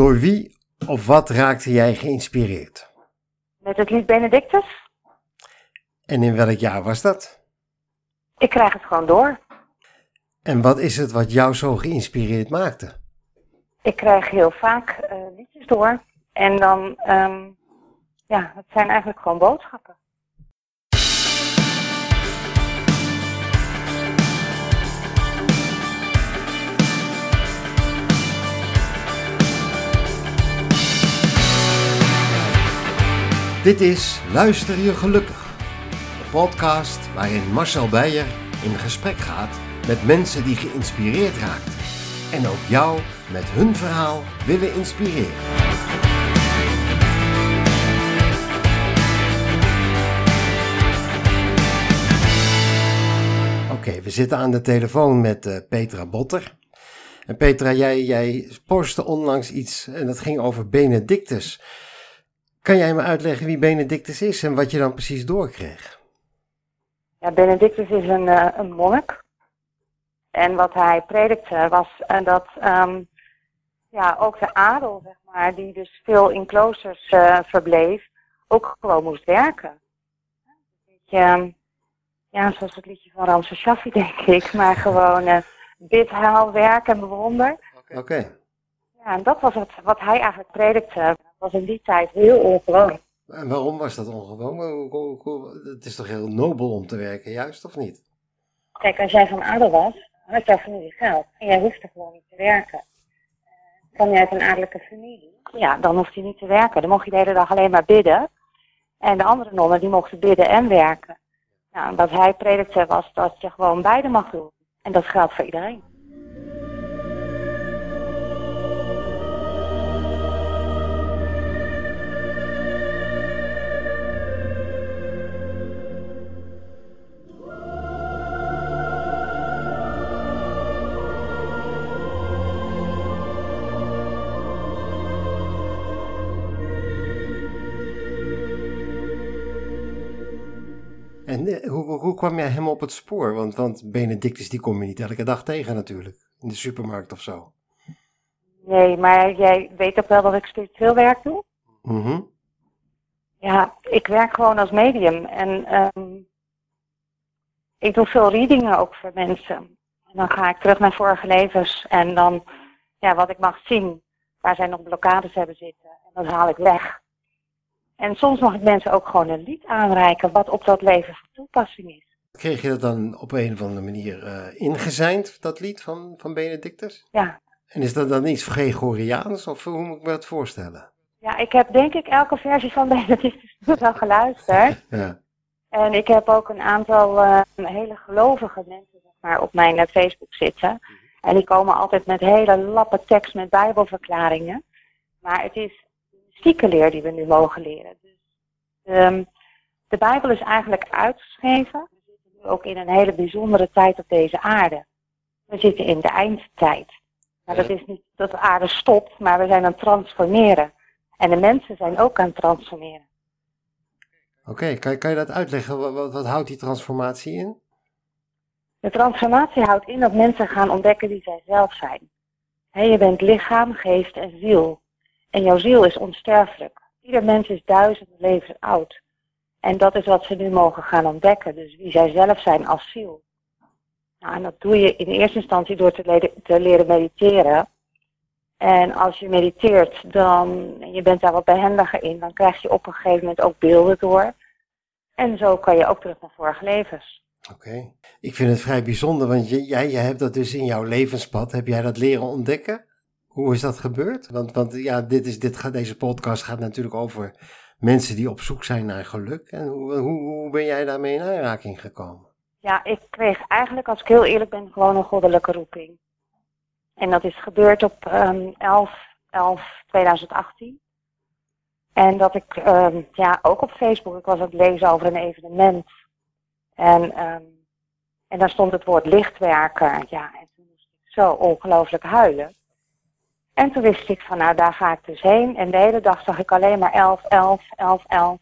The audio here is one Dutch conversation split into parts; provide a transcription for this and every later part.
Door wie of wat raakte jij geïnspireerd? Met het lied Benedictus. En in welk jaar was dat? Ik krijg het gewoon door. En wat is het wat jou zo geïnspireerd maakte? Ik krijg heel vaak uh, liedjes door. En dan, um, ja, het zijn eigenlijk gewoon boodschappen. Dit is Luister je gelukkig, de podcast waarin Marcel Beijer in gesprek gaat met mensen die geïnspireerd raakt en ook jou met hun verhaal willen inspireren. Oké, we zitten aan de telefoon met uh, Petra Botter. En Petra, jij, jij postte onlangs iets en dat ging over Benedictus. Kan jij me uitleggen wie Benedictus is en wat je dan precies doorkreeg? Ja, Benedictus is een, uh, een monnik. En wat hij predikte was uh, dat um, ja, ook de adel, zeg maar, die dus veel in kloosters uh, verbleef, ook gewoon moest werken. Beetje, um, ja, zoals het liedje van Ramse Shaffi, denk ik. Maar gewoon uh, bid, haal, werk en bewonder. Oké. Okay. Ja, en dat was het, wat hij eigenlijk predikte was in die tijd heel ongewoon. En waarom was dat ongewoon? Het is toch heel nobel om te werken, juist of niet? Kijk, als jij van adel was, had jouw familie geld. En jij hoefde gewoon niet te werken. Kwam je uit een adellijke familie? Ja, dan hoefde je niet te werken. Dan mocht je de hele dag alleen maar bidden. En de andere nonnen, die mochten bidden en werken. Nou, wat hij predikte was dat je gewoon beide mag doen. En dat geldt voor iedereen. Hoe, hoe kwam jij hem op het spoor? Want, want Benedictus die kom je niet elke dag tegen natuurlijk. In de supermarkt of zo. Nee, maar jij weet ook wel dat ik spiritueel werk doe? Mhm. Ja, ik werk gewoon als medium. En um, ik doe veel readingen ook voor mensen. En dan ga ik terug naar vorige levens. En dan, ja, wat ik mag zien, waar zij nog blokkades hebben zitten. En dat haal ik weg. En soms mag ik mensen ook gewoon een lied aanreiken wat op dat leven van toepassing is. Kreeg je dat dan op een of andere manier uh, ingezijnd, dat lied van, van Benedictus? Ja. En is dat dan iets Gregoriaans of hoe moet ik me dat voorstellen? Ja, ik heb denk ik elke versie van Benedictus wel geluisterd. ja. En ik heb ook een aantal uh, hele gelovige mensen zeg maar, op mijn uh, Facebook zitten. En die komen altijd met hele lappe tekst met bijbelverklaringen. Maar het is leer die we nu mogen leren. Dus, um, de Bijbel is eigenlijk uitgeschreven. We zitten nu ook in een hele bijzondere tijd op deze aarde. We zitten in de eindtijd. Maar dat is niet dat de aarde stopt, maar we zijn aan het transformeren. En de mensen zijn ook aan het transformeren. Oké, okay, kan, kan, je dat uitleggen? Wat, wat, wat houdt die transformatie in? De transformatie houdt in dat mensen gaan ontdekken wie zij zelf zijn. He, je bent lichaam, geest en ziel. En jouw ziel is onsterfelijk. Ieder mens is duizenden levens oud. En dat is wat ze nu mogen gaan ontdekken. Dus wie zij zelf zijn als ziel. Nou, en dat doe je in eerste instantie door te, leren, te mediteren. En als je mediteert, dan, en je bent daar wat behendiger in, dan krijg je op een gegeven moment ook beelden door. En zo kan je ook terug naar vorige levens. Oké. Ik vind het vrij bijzonder, want jij, jij hebt dat dus in jouw levenspad, heb jij dat leren ontdekken? Hoe is dat gebeurd? Want, want ja, dit is, dit gaat, deze podcast gaat natuurlijk over mensen die op zoek zijn naar geluk. En hoe, hoe, ben jij daarmee in aanraking gekomen? Ja, ik kreeg eigenlijk, als ik heel eerlijk ben, gewoon een goddelijke roeping. En dat is gebeurd op um, 11, 11 2018. En dat ik, um, ja, ook op Facebook, ik was aan het lezen over een evenement. En, um, en daar stond het woord lichtwerker. Ja, en toen moest ik zo ongelooflijk huilen. En toen wist ik van, nou daar ga ik dus heen. En de hele dag zag ik alleen maar 11, 11, 11, 11.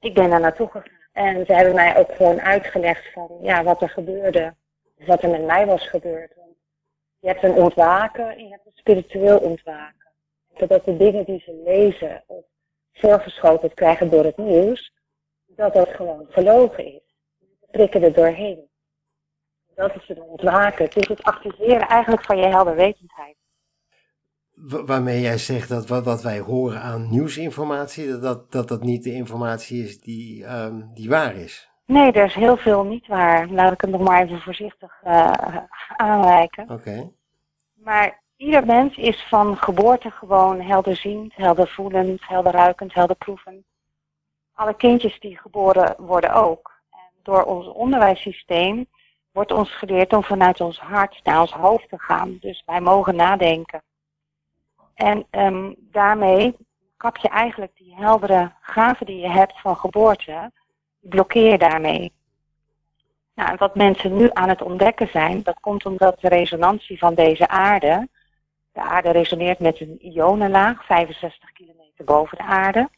Ik ben daar naartoe gegaan. En ze hebben mij ook gewoon uitgelegd van, ja, wat er gebeurde. Wat er met mij was gebeurd. Je hebt een ontwaken en je hebt een spiritueel ontwaken. dat de dingen die ze lezen of voorgeschoteld krijgen door het nieuws, dat dat gewoon gelogen is. Ze prikken er doorheen. Dat is het ontwaken. Het is het activeren eigenlijk van je helderwetendheid. Waarmee jij zegt dat wat, wat wij horen aan nieuwsinformatie, dat dat, dat, dat niet de informatie is die, um, die waar is. Nee, er is heel veel niet waar. Laat ik het nog maar even voorzichtig uh, aanwijken. Oké. Maar ieder mens is van geboorte gewoon helderziend, heldervoelend, helderruikend, helderproevend. Alle kindjes die geboren worden ook. En door ons onderwijssysteem wordt ons geleerd om vanuit ons hart naar ons hoofd te gaan. Dus wij mogen nadenken. En um, daarmee kap je eigenlijk die heldere gaven die je hebt van geboorte, blokkeer je daarmee. Nou, en wat mensen nu aan het ontdekken zijn, dat komt omdat de resonantie van deze aarde, de aarde resoneert met een ionenlaag, 65 kilometer boven de aarde.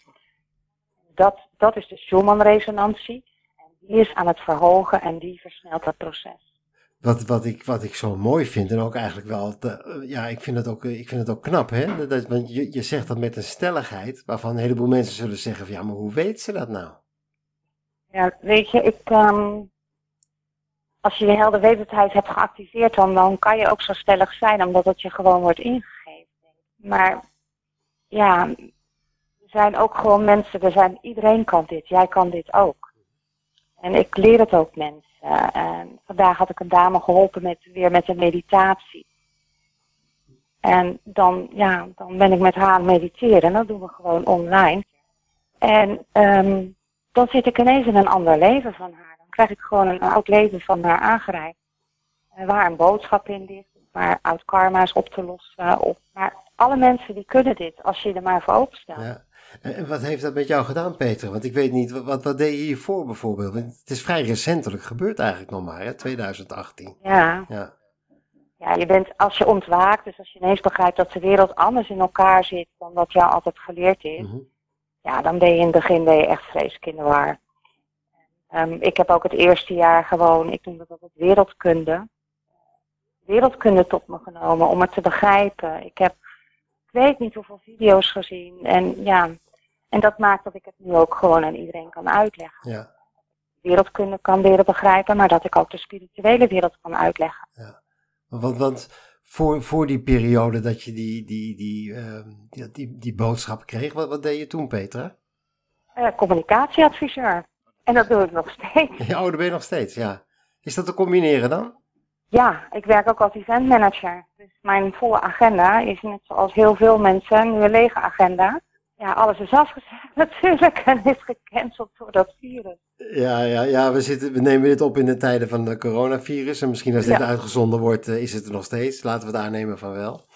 Dat, dat is de Schumann-resonantie. En die is aan het verhogen en die versnelt dat proces. Wat, wat, ik, wat ik zo mooi vind en ook eigenlijk wel, ja, ik vind het ook, ik vind het ook knap, hè? Dat, want je, je zegt dat met een stelligheid, waarvan een heleboel mensen zullen zeggen van, ja, maar hoe weet ze dat nou? Ja, weet je, ik, um, als je je helderwetendheid hebt geactiveerd, dan, dan kan je ook zo stellig zijn, omdat het je gewoon wordt ingegeven. Maar ja, er zijn ook gewoon mensen, er zijn, iedereen kan dit, jij kan dit ook. En ik leer het ook mensen. En vandaag had ik een dame geholpen met, weer met een meditatie. En dan, ja, dan ben ik met haar aan het mediteren. En dat doen we gewoon online. En um, dan zit ik ineens in een ander leven van haar. Dan krijg ik gewoon een oud leven van haar aangereikt. Waar een boodschap in ligt. Waar oud karma's op te lossen. Of, maar alle mensen die kunnen dit, als je er maar voor openstelt. Ja. En wat heeft dat met jou gedaan, Peter? Want ik weet niet, wat, wat deed je hiervoor bijvoorbeeld? Want het is vrij recentelijk gebeurd eigenlijk nog maar, hè? 2018. Ja. ja. Ja, je bent, als je ontwaakt, dus als je ineens begrijpt dat de wereld anders in elkaar zit dan wat jou altijd geleerd is, mm -hmm. ja, dan ben je in het begin ben je echt vreselijk in de war. Um, ik heb ook het eerste jaar gewoon, ik noem dat ook wereldkunde, wereldkunde tot me genomen om het te begrijpen. Ik heb ik weet niet hoeveel video's gezien. En ja, en dat maakt dat ik het nu ook gewoon aan iedereen kan uitleggen. Ja. Wereldkunde kan leren begrijpen, maar dat ik ook de spirituele wereld kan uitleggen. Ja. Want, want voor, voor die periode dat je die, die, die, uh, die, die, die, boodschap kreeg, wat, wat deed je toen, Petra? Uh, communicatieadviseur. En dat doe ik nog steeds. Ja, oh, dat ben je nog steeds, ja. Is dat te combineren dan? Ja, ik werk ook als eventmanager. Dus mijn volle agenda is net zoals heel veel mensen nu een lege agenda. Ja, alles is afgezegd natuurlijk en is gecanceld door dat virus. Ja, ja, ja we, zitten, we nemen dit op in de tijden van de coronavirus. En misschien als dit uitgezonden wordt, is het er nog steeds. Laten we het aannemen van wel.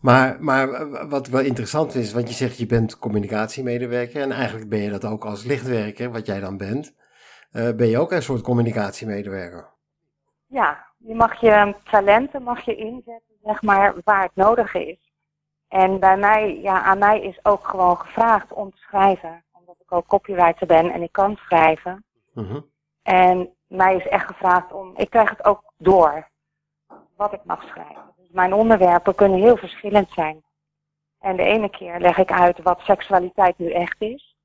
Maar, maar wat wel interessant is, want je zegt je bent communicatiemedewerker. En eigenlijk ben je dat ook als lichtwerker, wat jij dan bent. Uh, ben je ook een soort communicatiemedewerker? Ja, je mag je talenten mag je inzetten, zeg maar, waar het nodig is. En bij mij, ja, aan mij is ook gewoon gevraagd om te schrijven. Omdat ik ook copywriter ben en ik kan schrijven. Mhm. En mij is echt gevraagd om, ik krijg het ook door, wat ik mag schrijven. Dus mijn onderwerpen kunnen heel verschillend zijn. En de ene keer leg ik uit wat seksualiteit nu echt is.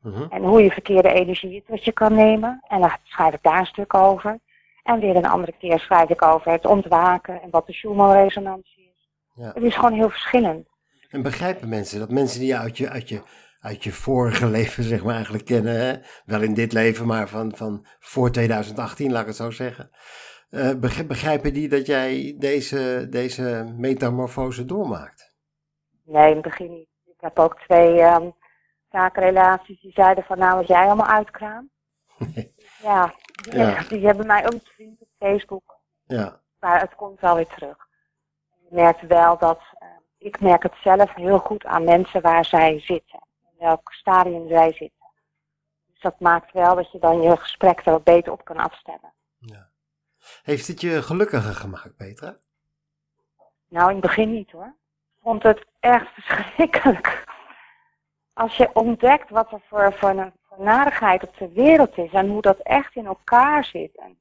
Mhm. En hoe je verkeerde energie tot je kan nemen. En dan schrijf ik daar een stuk over. En weer een andere keer schrijf ik over het ontwaken en wat de Schumann-resonantie is. Ja. Het is gewoon heel verschillend. En begrijpen mensen dat mensen die uit je, uit je, uit je vorige leven, zeg maar, eigenlijk kennen, hè? wel in dit leven, maar van, van voor 2018, laat ik het zo zeggen. Uh, begrijpen die dat jij deze, deze metamorfose doormaakt? Nee, in het begin niet. Ik heb ook twee um, zakenrelaties die zeiden van nou, wat jij allemaal uitkraamt. Ja, die, ja. die hebben mij ook vriend op Facebook. Ja. Maar het komt wel weer terug. Je merkt wel dat, uh, ik merk het zelf heel goed aan mensen waar zij zitten. In welk stadium zij zitten. Dus dat maakt wel dat je dan je gesprek er wat beter op kan afstemmen. Ja. Heeft het je gelukkiger gemaakt, Petra? Nou, in het begin niet hoor. Ik vond het echt verschrikkelijk. Als je ontdekt wat er voor, voor een narigheid op de wereld is en hoe dat echt in elkaar zit. En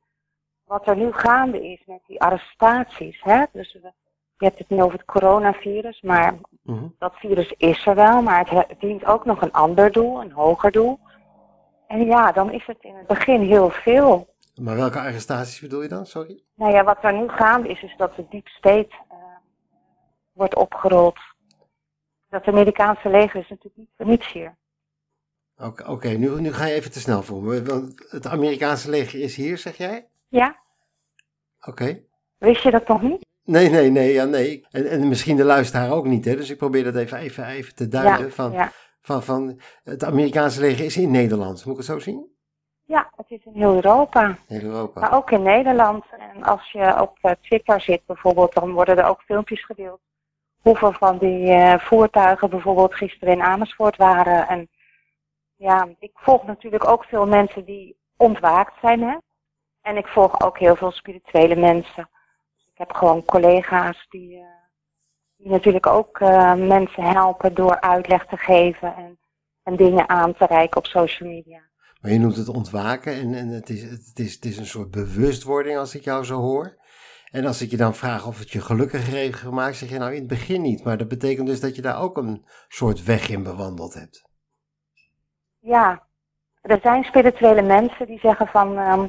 wat er nu gaande is met die arrestaties. Hè? Dus we, je hebt het nu over het coronavirus, maar Mhm. dat virus is er wel, maar het he- dient ook nog een ander doel, een hoger doel. En ja, dan is het in het begin heel veel. Maar welke arrestaties bedoel je dan? Sorry? Nou ja, wat er nu gaande is, is dat de deep state eh, wordt opgerold. Dat Amerikaanse leger is natuurlijk niet voor niets hier. Oké, nu, nu ga je even te snel voor me. Want het Amerikaanse leger is hier, zeg jij? Ja, Oké. wist je dat nog niet? Nee, nee, nee, ja, nee. En, en misschien de luisteraar ook niet, hè? Dus ik probeer dat even, even, even te duiden. ja, van, ja. van, van, het Amerikaanse leger is in Nederland. Moet ik het zo zien? ja, het is in heel Europa. In Europa. Maar ook in Nederland. En als je op eh, Twitter zit bijvoorbeeld, dan worden er ook filmpjes gedeeld. Hoeveel van die eh, voertuigen bijvoorbeeld gisteren in Amersfoort waren. En ja, ik volg natuurlijk ook veel mensen die ontwaakt zijn. Hè? En ik volg ook heel veel spirituele mensen. Ik heb gewoon collega's die, eh, die natuurlijk ook eh, mensen helpen door uitleg te geven en, en dingen aan te reiken op social media. Maar je noemt het ontwaken en, en het, is, het, is, het is een soort bewustwording als ik jou zo hoor. En als ik je dan vraag of het je gelukkiger heeft gemaakt, zeg je nou in het begin niet. Maar dat betekent dus dat je daar ook een soort weg in bewandeld hebt. Ja, er zijn spirituele mensen die zeggen van ehm,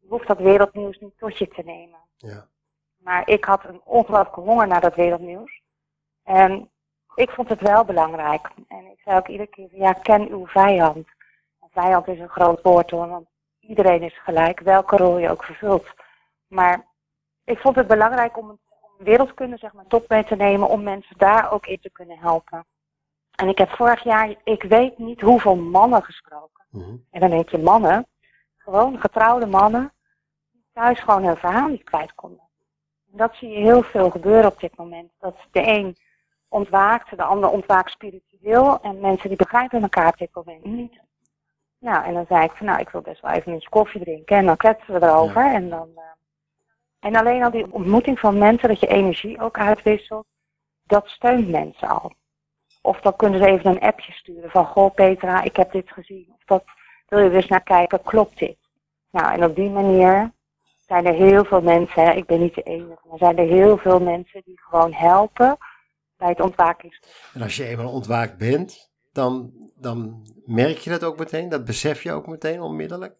je hoeft dat wereldnieuws niet tot je te nemen. Ja. Maar ik had een ongelooflijke honger naar dat wereldnieuws. En ik vond het wel belangrijk. En ik zei ook iedere keer, ja, ken uw vijand. En vijand is een groot woord hoor, want iedereen is gelijk, welke rol je ook vervult. Maar ik vond het belangrijk om, om wereldkunde zeg maar, top mee te nemen, om mensen daar ook in te kunnen helpen. En ik heb vorig jaar, ik weet niet hoeveel mannen gesproken. Mhm. En dan denk je mannen, gewoon getrouwde mannen, die thuis gewoon hun verhaal niet kwijt konden. En dat zie je heel veel gebeuren op dit moment. Dat de een ontwaakt, de ander ontwaakt spiritueel. En mensen die begrijpen elkaar op dit moment niet. Nou, en dan zei ik van nou, ik wil best wel even een beetje koffie drinken. En dan kletsen we erover. En, dan, eh, en alleen al die ontmoeting van mensen, dat je energie ook uitwisselt, dat steunt mensen al. Of dan kunnen ze even een appje sturen van goh Petra, ik heb dit gezien. Of dat wil je dus naar kijken, klopt dit? Nou, en op die manier zijn er heel veel mensen, hè, ik ben niet de enige, maar zijn er heel veel mensen die gewoon helpen bij het ontwakingsproces. En als je eenmaal ontwaakt bent, dan, dan merk je dat ook meteen. Dat besef je ook meteen onmiddellijk.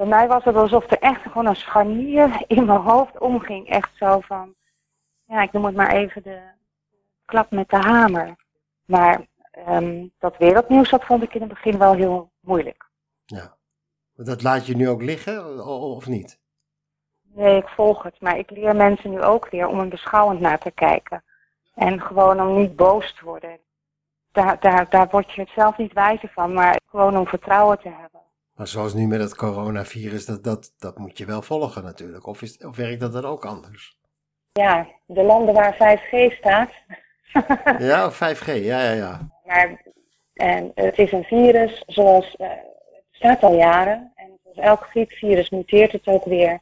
Bij mij was het alsof er echt gewoon een scharnier in mijn hoofd omging. Echt zo van, ja, ik noem het maar even de klap met de hamer. Maar ehm, dat wereldnieuws, dat vond ik in het begin wel heel moeilijk. Ja. Dat laat je nu ook liggen, of niet? Nee, ik volg het. Maar ik leer mensen nu ook weer om er beschouwend naar te kijken. En gewoon om niet boos te worden. Daar, daar, daar word je het zelf niet wijzer van, maar gewoon om vertrouwen te hebben. Maar zoals nu met het coronavirus, dat, dat, dat moet je wel volgen natuurlijk. Of, is, of werkt dat dan ook anders? Ja, de landen waar 5G staat. Ja, of 5G, ja, ja, ja. Maar en het is een virus zoals, eh, het bestaat al jaren. En zoals elk griepvirus muteert het ook weer.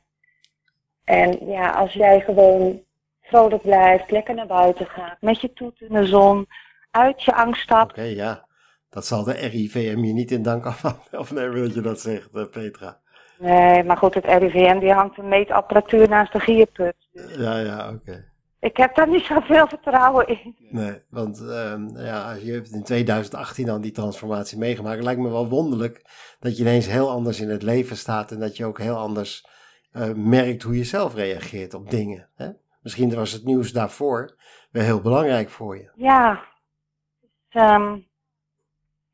En ja, als jij gewoon vrolijk blijft, lekker naar buiten gaat, met je toet in de zon, uit je angst stapt. Oké, ja. Dat zal de RIVM je niet in dank afhouden. Of nee, wil je dat zegt, eh, Petra? Nee, maar goed, het RIVM die hangt een meetapparatuur naast de gierput. Dus Ja, ja, oké. ik heb daar niet zoveel vertrouwen in. Nee, want ehm, ja, als je hebt in 2018 dan die transformatie meegemaakt. Het lijkt me wel wonderlijk dat je ineens heel anders in het leven staat. En dat je ook heel anders eh, merkt hoe je zelf reageert op dingen. Hè? Misschien was het nieuws daarvoor wel heel belangrijk voor je. Ja, dus, ehm,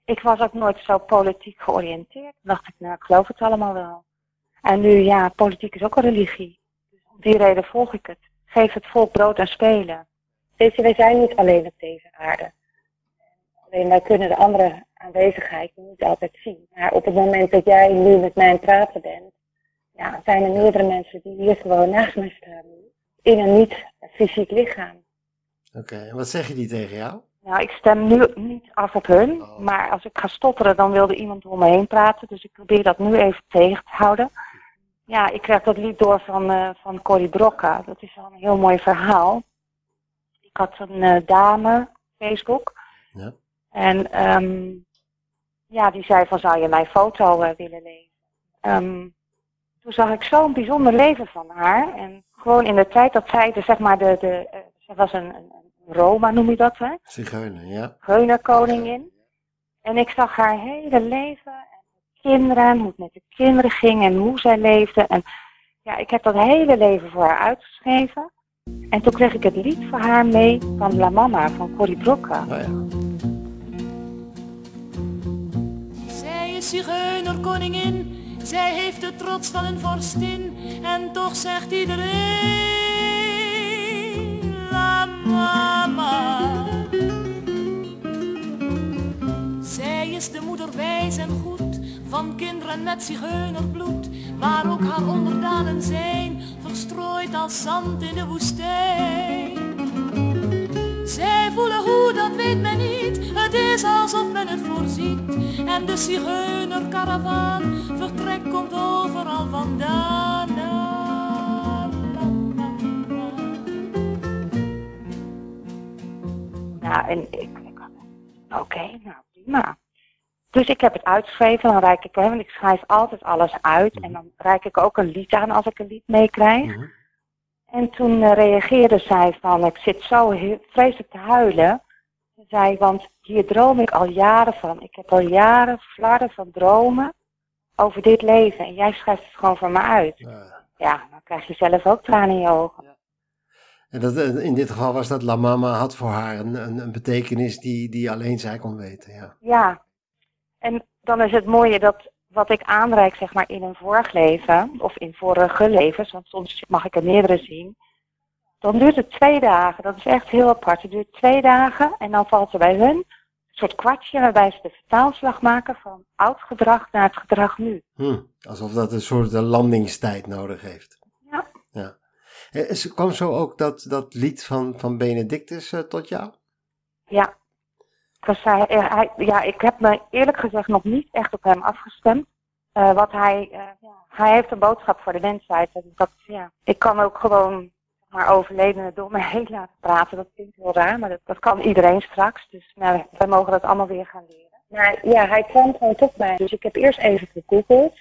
ik was ook nooit zo politiek georiënteerd. Dan dacht ik, nou, ik geloof het allemaal wel. En nu, ja, politiek is ook een religie. Dus om die reden volg ik het. Geef het volk brood en spelen. Weet je, wij zijn niet alleen op deze aarde. Alleen wij kunnen de andere aanwezigheid niet altijd zien. Maar op het moment dat jij nu met mij aan het praten bent, ja, zijn er meerdere mensen die hier gewoon naast mij staan. In een niet fysiek lichaam. Oké, en wat zeg je die tegen jou? Nou, ik stem nu niet af op hun, Oh. maar als ik ga stotteren, dan wilde iemand door me heen praten. Dus ik probeer dat nu even tegen te houden. Ja, ik krijg dat lied door van, eh van Corrie Brocca. Dat is wel een heel mooi verhaal. Ik had een eh, dame, Facebook. Ja. En ehm, ja, die zei van, zou je mijn foto eh, willen lezen? Ehm, toen zag ik zo'n bijzonder leven van haar. En gewoon in de tijd dat zij, de, zeg maar, de, de, uh, zij was een, een, Roma, noem je dat, hè? Zigeuner, ja. Zigeunerkoningin. En ik zag haar hele leven en kinderen, hoe het met de kinderen ging en hoe zij leefde. En ja, ik heb dat hele leven voor haar uitgeschreven. En toen kreeg ik het lied voor haar mee van La Mama van Corrie Brokke. Oh ja. Zij is zigeunerkoningin, zij heeft de trots van een vorstin. En toch zegt iedereen, Mama. Zij is de moeder wijs en goed, van kinderen met zigeunerbloed. Maar ook haar onderdanen zijn, verstrooid als zand in de woestijn. Zij voelen hoe, dat weet men niet, het is alsof men het voorziet. En de zigeunerkaravaan vertrekt komt overal vandaan. Ja, en ik, ik oké, okay, nou prima. Dus ik heb het uitgeschreven, dan reik ik, want ik schrijf altijd alles uit. En dan reik ik ook een lied aan als ik een lied meekrijg. Mhm. En toen uh, reageerde zij van, ik zit zo vreselijk te huilen. Ze zei, want hier droom ik al jaren van. Ik heb al jaren flarden van dromen over dit leven. En jij schrijft het gewoon voor me uit. Ja. Ja, dan krijg je zelf ook tranen in je ogen. En dat, eh, in dit geval was dat La Mama had voor haar een, een, een betekenis die, die alleen zij kon weten. Ja. Ja. En dan is het mooie dat wat ik aanreik zeg maar in een vorig leven, of in vorige levens, want soms mag ik er meerdere zien, dan duurt het twee dagen. Dat is echt heel apart. Het duurt twee dagen en dan valt er bij hun een soort kwartje waarbij ze de vertaalslag maken van oud gedrag naar het gedrag nu. Hm, alsof dat een soort landingstijd nodig heeft. Eh, kwam zo ook dat, dat lied van, van Benedictus uh, tot jou? Ja. Hij, hij, ja, ik heb me eerlijk gezegd nog niet echt op hem afgestemd. Uh, wat hij, uh, ja, hij heeft een boodschap voor de mensheid. En dat, ja, ik kan ook gewoon maar overledenen door me heen laten praten. Dat klinkt heel raar, maar dat, dat kan iedereen straks. Dus nou, wij mogen dat allemaal weer gaan leren. Maar ja, hij kwam gewoon tot mij. Dus ik heb eerst even gegoogeld.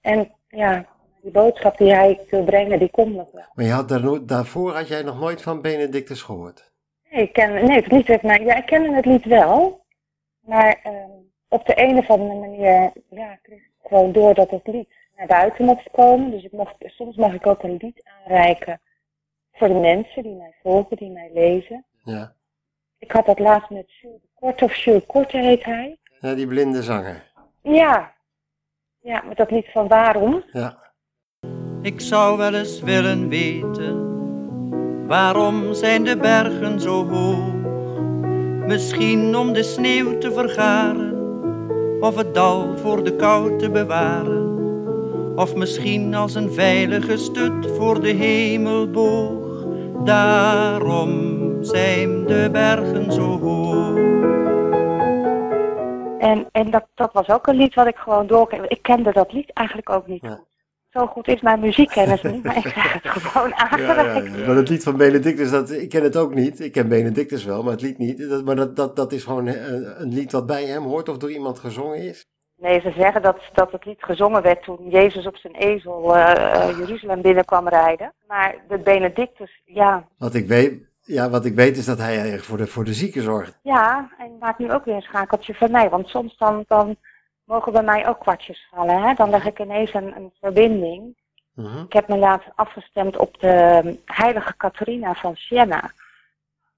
En ja, die boodschap die hij wil brengen, die komt nog wel. Maar je had daar, daarvoor had jij nog nooit van Benedictus gehoord? Nee, ik ken, nee het lied heeft mij, ja, ik kende het lied wel. Maar uh, op de een of andere manier ja, kreeg ik gewoon door dat het lied naar buiten mocht komen. Dus ik mocht, soms mag ik ook een lied aanreiken voor de mensen die mij volgen, die mij lezen. Ja. Ik had dat laatst met Jules Korte, of Jules Korte heet hij. Ja, die blinde zanger. Ja. Ja, met dat lied van Waarom. Ja. Ik zou wel eens willen weten, waarom zijn de bergen zo hoog? Misschien om de sneeuw te vergaren, of het dal voor de kou te bewaren. Of misschien als een veilige stut voor de hemelboog. Daarom zijn de bergen zo hoog. En, en dat, dat was ook een lied wat ik gewoon doorkreeg. Ik kende dat lied eigenlijk ook niet Ja. goed. Zo goed is mijn muziekkennis niet, maar ik krijg het gewoon Ja, ja. Maar het lied van Benedictus, dat, ik ken het ook niet. Ik ken Benedictus wel, maar het lied niet. Dat, maar dat, dat, dat is gewoon een, een lied wat bij hem hoort of door iemand gezongen is. Nee, ze zeggen dat, dat het lied gezongen werd toen Jezus op zijn ezel eh, eh, Jeruzalem binnenkwam rijden. Maar de Benedictus, ja, Wat ik weet, ja, wat ik weet is dat hij eigenlijk voor de, voor de zieken zorgt. ja, en maakt nu ook weer een schakeltje van mij. Want soms dan, dan mogen bij mij ook kwartjes vallen. Hè? Dan leg ik ineens een, een verbinding. Mhm. Ik heb me laten afgestemd op de um, heilige Catharina van Siena.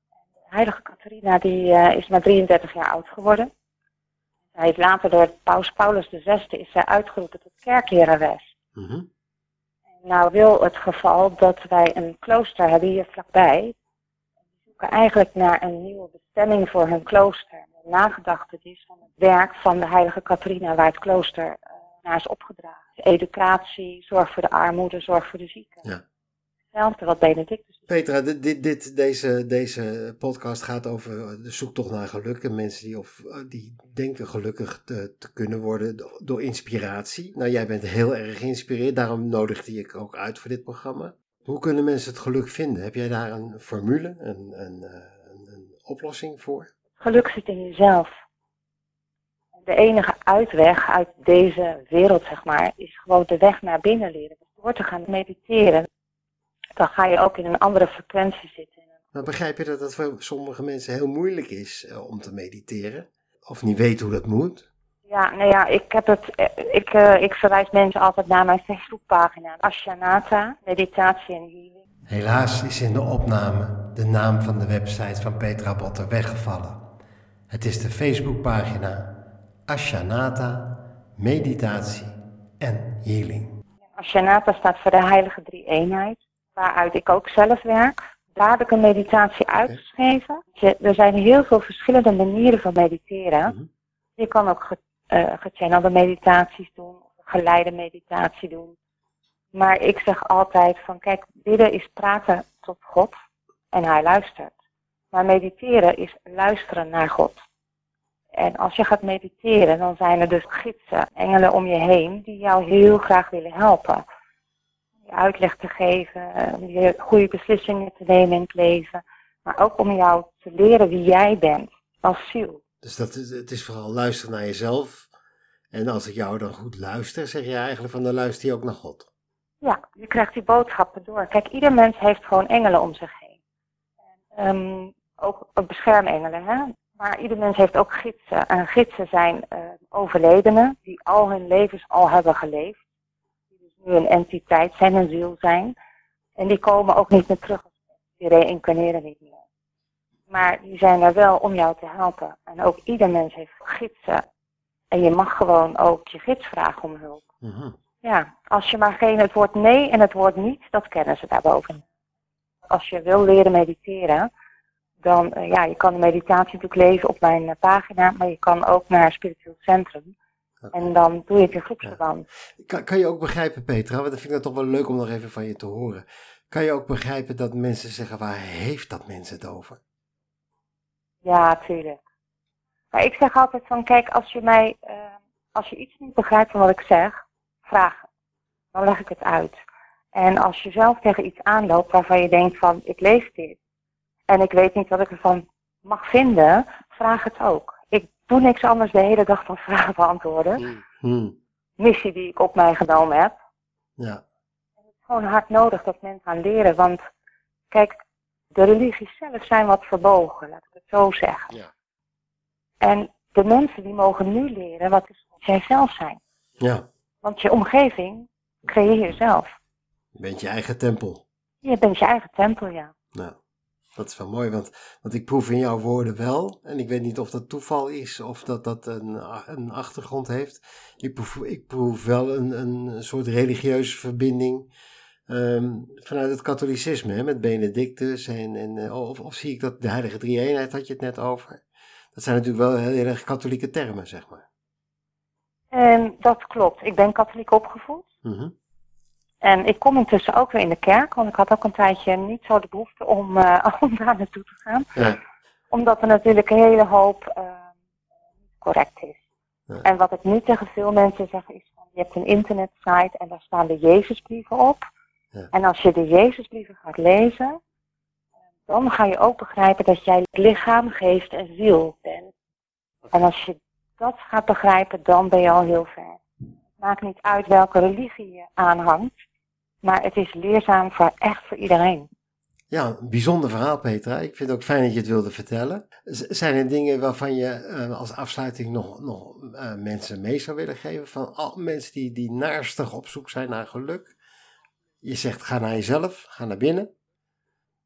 De heilige Catharina die, eh, is maar 33 jaar oud geworden. Zij is later door paus Paulus VI is zij uitgeroepen tot kerklerares. Mhm. Nou wil het geval dat wij een klooster hebben hier vlakbij. Die zoeken eigenlijk naar een nieuwe bestemming voor hun klooster. Nagedacht het is van het werk van de heilige Catharina waar het klooster eh, naar is opgedragen. Educatie, zorg voor de armoede, zorg voor de zieken. Ja. Hetzelfde wat Benedictus doet. Petra, dit, dit, dit, deze, deze podcast gaat over de zoektocht naar geluk. En mensen die, of, eh, die denken gelukkig te, te kunnen worden do- door inspiratie. Nou, jij bent heel erg geïnspireerd. Daarom nodigde ik ook uit voor dit programma. Hoe kunnen mensen het geluk vinden? Heb jij daar een formule, een, een, eh, een, een oplossing voor? Geluk zit in jezelf. De enige uitweg uit deze wereld, zeg maar, is gewoon de weg naar binnen leren. Dus door te gaan mediteren, dan ga je ook in een andere frequentie zitten. Maar begrijp je dat dat voor sommige mensen heel moeilijk is eh, om te mediteren? Of niet weten hoe dat moet? Ja, nou ja, ik heb het, eh, ik, uh, ik verwijs mensen altijd naar mijn Facebookpagina, Ashanata, Meditatie en Healing. Helaas is in de opname de naam van de website van Petra Botter weggevallen. Het is de Facebookpagina Ashanata, Meditatie en Healing. Ashanata staat voor de Heilige Drie Eenheid, waaruit ik ook zelf werk. Daar heb ik een meditatie uitgeschreven. Er zijn heel veel verschillende manieren van mediteren. Mhm. Je kan ook ge, uh, gechannelde meditaties doen, of geleide meditatie doen. Maar ik zeg altijd van kijk, bidden is praten tot God en hij luistert. Maar mediteren is luisteren naar God. En als je gaat mediteren, dan zijn er dus gidsen, engelen om je heen, die jou heel graag willen helpen. Je uitleg te geven, om je goede beslissingen te nemen in het leven. Maar ook om jou te leren wie jij bent als ziel. Dus dat is, het is vooral luisteren naar jezelf. En als ik jou dan goed luister, zeg je eigenlijk van dan luister je ook naar God. Ja, je krijgt die boodschappen door. Kijk, ieder mens heeft gewoon engelen om zich heen. Um, ook, beschermengelen, hè. Maar ieder mens heeft ook gidsen. En gidsen zijn uh, overledenen die al hun levens al hebben geleefd. Die dus nu een entiteit zijn, een ziel zijn. En die komen ook niet meer terug. Die reïncarneren niet meer. Maar die zijn er wel om jou te helpen. En ook ieder mens heeft gidsen. En je mag gewoon ook je gids vragen om hulp. Mm -hmm. Ja, als je maar geen het woord nee en het woord niet, dat kennen ze daarboven. Als je wil leren mediteren, dan, uh, ja, je kan de meditatie natuurlijk lezen op mijn uh, pagina, maar je kan ook naar Spiritueel Centrum. Okay. En dan doe je het in groepsverband. Ja. Kan, kan je ook begrijpen, Petra, want dat vind ik dat toch wel leuk om nog even van je te horen. Kan je ook begrijpen dat mensen zeggen, waar heeft dat mensen het over? Ja, tuurlijk. Maar ik zeg altijd van, kijk, als je mij, uh, als je iets niet begrijpt van wat ik zeg, vraag. Dan leg ik het uit. En als je zelf tegen iets aanloopt waarvan je denkt van, ik lees dit. En ik weet niet wat ik ervan mag vinden, vraag het ook. Ik doe niks anders de hele dag dan vragen beantwoorden. Hmm. Missie die ik op mij genomen heb. Ja. En het is gewoon hard nodig dat mensen gaan leren. Want kijk, de religies zelf zijn wat verbogen, laat ik het zo zeggen. Ja. En de mensen die mogen nu leren wat is wat zij zelf zijn. Ja. Want je omgeving creëer je zelf. Je bent je eigen tempel. Je bent je eigen tempel, ja. Nou, dat is wel mooi, want, want ik proef in jouw woorden wel, en ik weet niet of dat toeval is of dat dat een, een achtergrond heeft. Ik proef, ik proef wel een, een soort religieuze verbinding um, vanuit het katholicisme, hè, met Benedictus. En, en, of, of zie ik dat de Heilige Drie-eenheid, had je het net over. Dat zijn natuurlijk wel heel erg katholieke termen, zeg maar. En dat klopt. Ik ben katholiek opgevoed. Mm -hmm. En ik kom intussen ook weer in de kerk, want ik had ook een tijdje niet zo de behoefte om, uh, om daar naartoe te gaan. Ja. Omdat er natuurlijk een hele hoop uh, correct is. Ja. En wat ik nu tegen veel mensen zeg is, van, je hebt een internetsite en daar staan de Jezusbrieven op. Ja. En als je de Jezusbrieven gaat lezen, dan ga je ook begrijpen dat jij lichaam, geest en ziel bent. En als je dat gaat begrijpen, dan ben je al heel ver. Het maakt niet uit welke religie je aanhangt, maar het is leerzaam voor echt voor iedereen. Ja, een bijzonder verhaal, Petra. Ik vind het ook fijn dat je het wilde vertellen. Z zijn er dingen waarvan je uh, als afsluiting nog, nog uh, mensen mee zou willen geven? Van al mensen die, die naarstig op zoek zijn naar geluk. Je zegt, ga naar jezelf, ga naar binnen.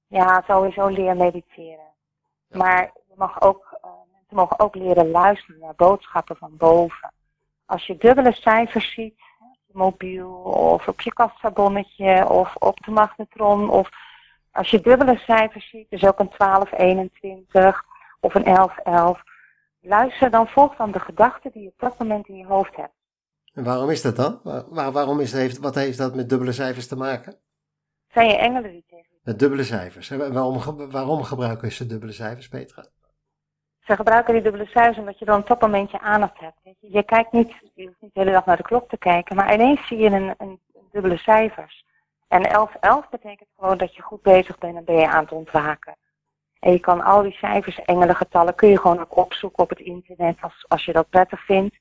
Ja, sowieso leer mediteren. Ja. Maar je mag ook, uh, mensen mogen ook leren luisteren naar boodschappen van boven. Als je dubbele cijfers ziet, mobiel of op je kassabonnetje of op de magnetron of als je dubbele cijfers ziet, dus ook een 1221 of een 1111, luister dan volg dan de gedachten die je op dat moment in je hoofd hebt. En waarom is dat dan? Waar, waarom is, heeft, wat heeft dat met dubbele cijfers te maken? Zijn je engelen die tegen Met dubbele cijfers. En waarom, waarom gebruiken ze dubbele cijfers, Petra? Ze gebruiken die dubbele cijfers omdat je dan op dat moment je aandacht hebt. Je, je kijkt niet, je hoeft niet de hele dag naar de klok te kijken, maar ineens zie je een, een dubbele cijfers. En 11-11 betekent gewoon dat je goed bezig bent en ben je aan het ontwaken. En je kan al die cijfers, engelengetallen, kun je gewoon ook opzoeken op het internet als, als je dat prettig vindt.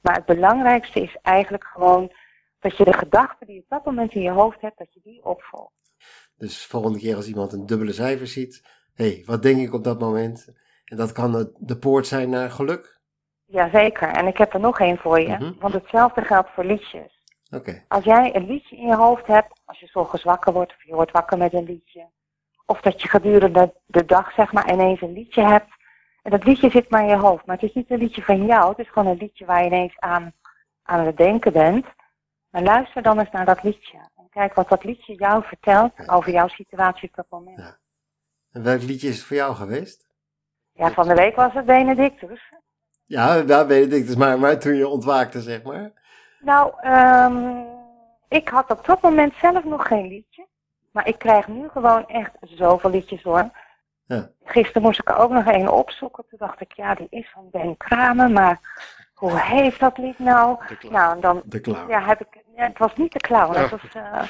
Maar het belangrijkste is eigenlijk gewoon dat je de gedachten die je op dat moment in je hoofd hebt, dat je die opvolgt. Dus volgende keer als iemand een dubbele cijfer ziet, hé, hey, wat denk ik op dat moment? En dat kan de poort zijn naar geluk? Jazeker, en ik heb er nog één voor je, Mhm. want hetzelfde geldt voor liedjes. Oké, Als jij een liedje in je hoofd hebt, als je s'ochtends wakker wordt of je wordt wakker met een liedje, of dat je gedurende de dag zeg maar ineens een liedje hebt, en dat liedje zit maar in je hoofd, maar het is niet een liedje van jou, het is gewoon een liedje waar je ineens aan, aan het denken bent. Maar luister dan eens naar dat liedje en kijk wat dat liedje jou vertelt over jouw situatie op dat moment. Ja. en welk liedje is het voor jou geweest? Ja, van de week was het Benedictus. Ja, ja Benedictus, maar, maar toen je ontwaakte, zeg maar. Nou, ehm, ik had op dat moment zelf nog geen liedje. Maar ik krijg nu gewoon echt zoveel liedjes hoor. Ja. Gisteren moest ik er ook nog een opzoeken. Toen dacht ik, ja, die is van Ben Kramer. Maar hoe heet dat lied nou? Nou, en dan De clown. ja, heb ik... Ja, het was niet de clown. Het was... eh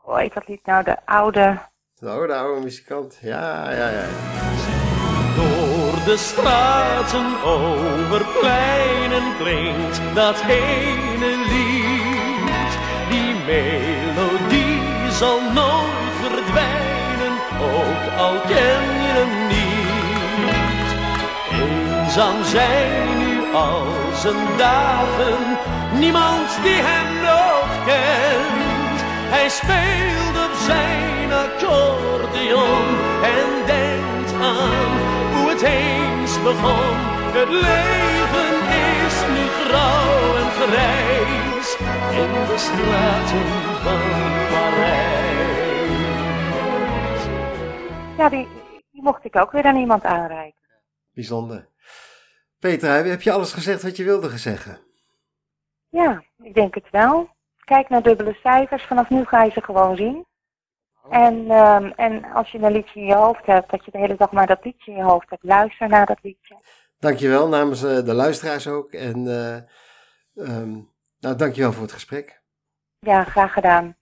hoe heet dat lied nou? De oude... De oude muzikant. Ja, ja, ja. De straten over pleinen klinkt dat ene lied. Die melodie zal nooit verdwijnen, ook al ken je hem niet. Eenzaam zijn nu al zijn dagen, niemand die hem nog kent. Hij speelt op zijn accordeon begon. Het leven is nu grauw en grijs in de straten van Parijs. Ja, die, die mocht ik ook weer aan iemand aanreiken. Bijzonder. Peter, heb je alles gezegd wat je wilde zeggen? Ja, ik denk het wel. Kijk naar dubbele cijfers. Vanaf nu ga je ze gewoon zien. En, ehm, en als je een liedje in je hoofd hebt, dat je de hele dag maar dat liedje in je hoofd hebt, luister naar dat liedje. Dankjewel namens eh, de luisteraars ook. En eh ehm, nou, dankjewel voor het gesprek. Ja, graag gedaan.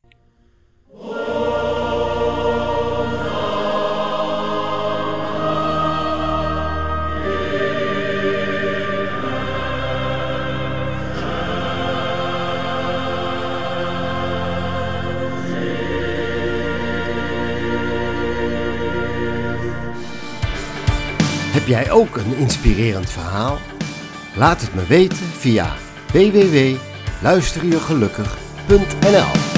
Heb jij ook een inspirerend verhaal? Laat het me weten via www.luisterjegelukkig.nl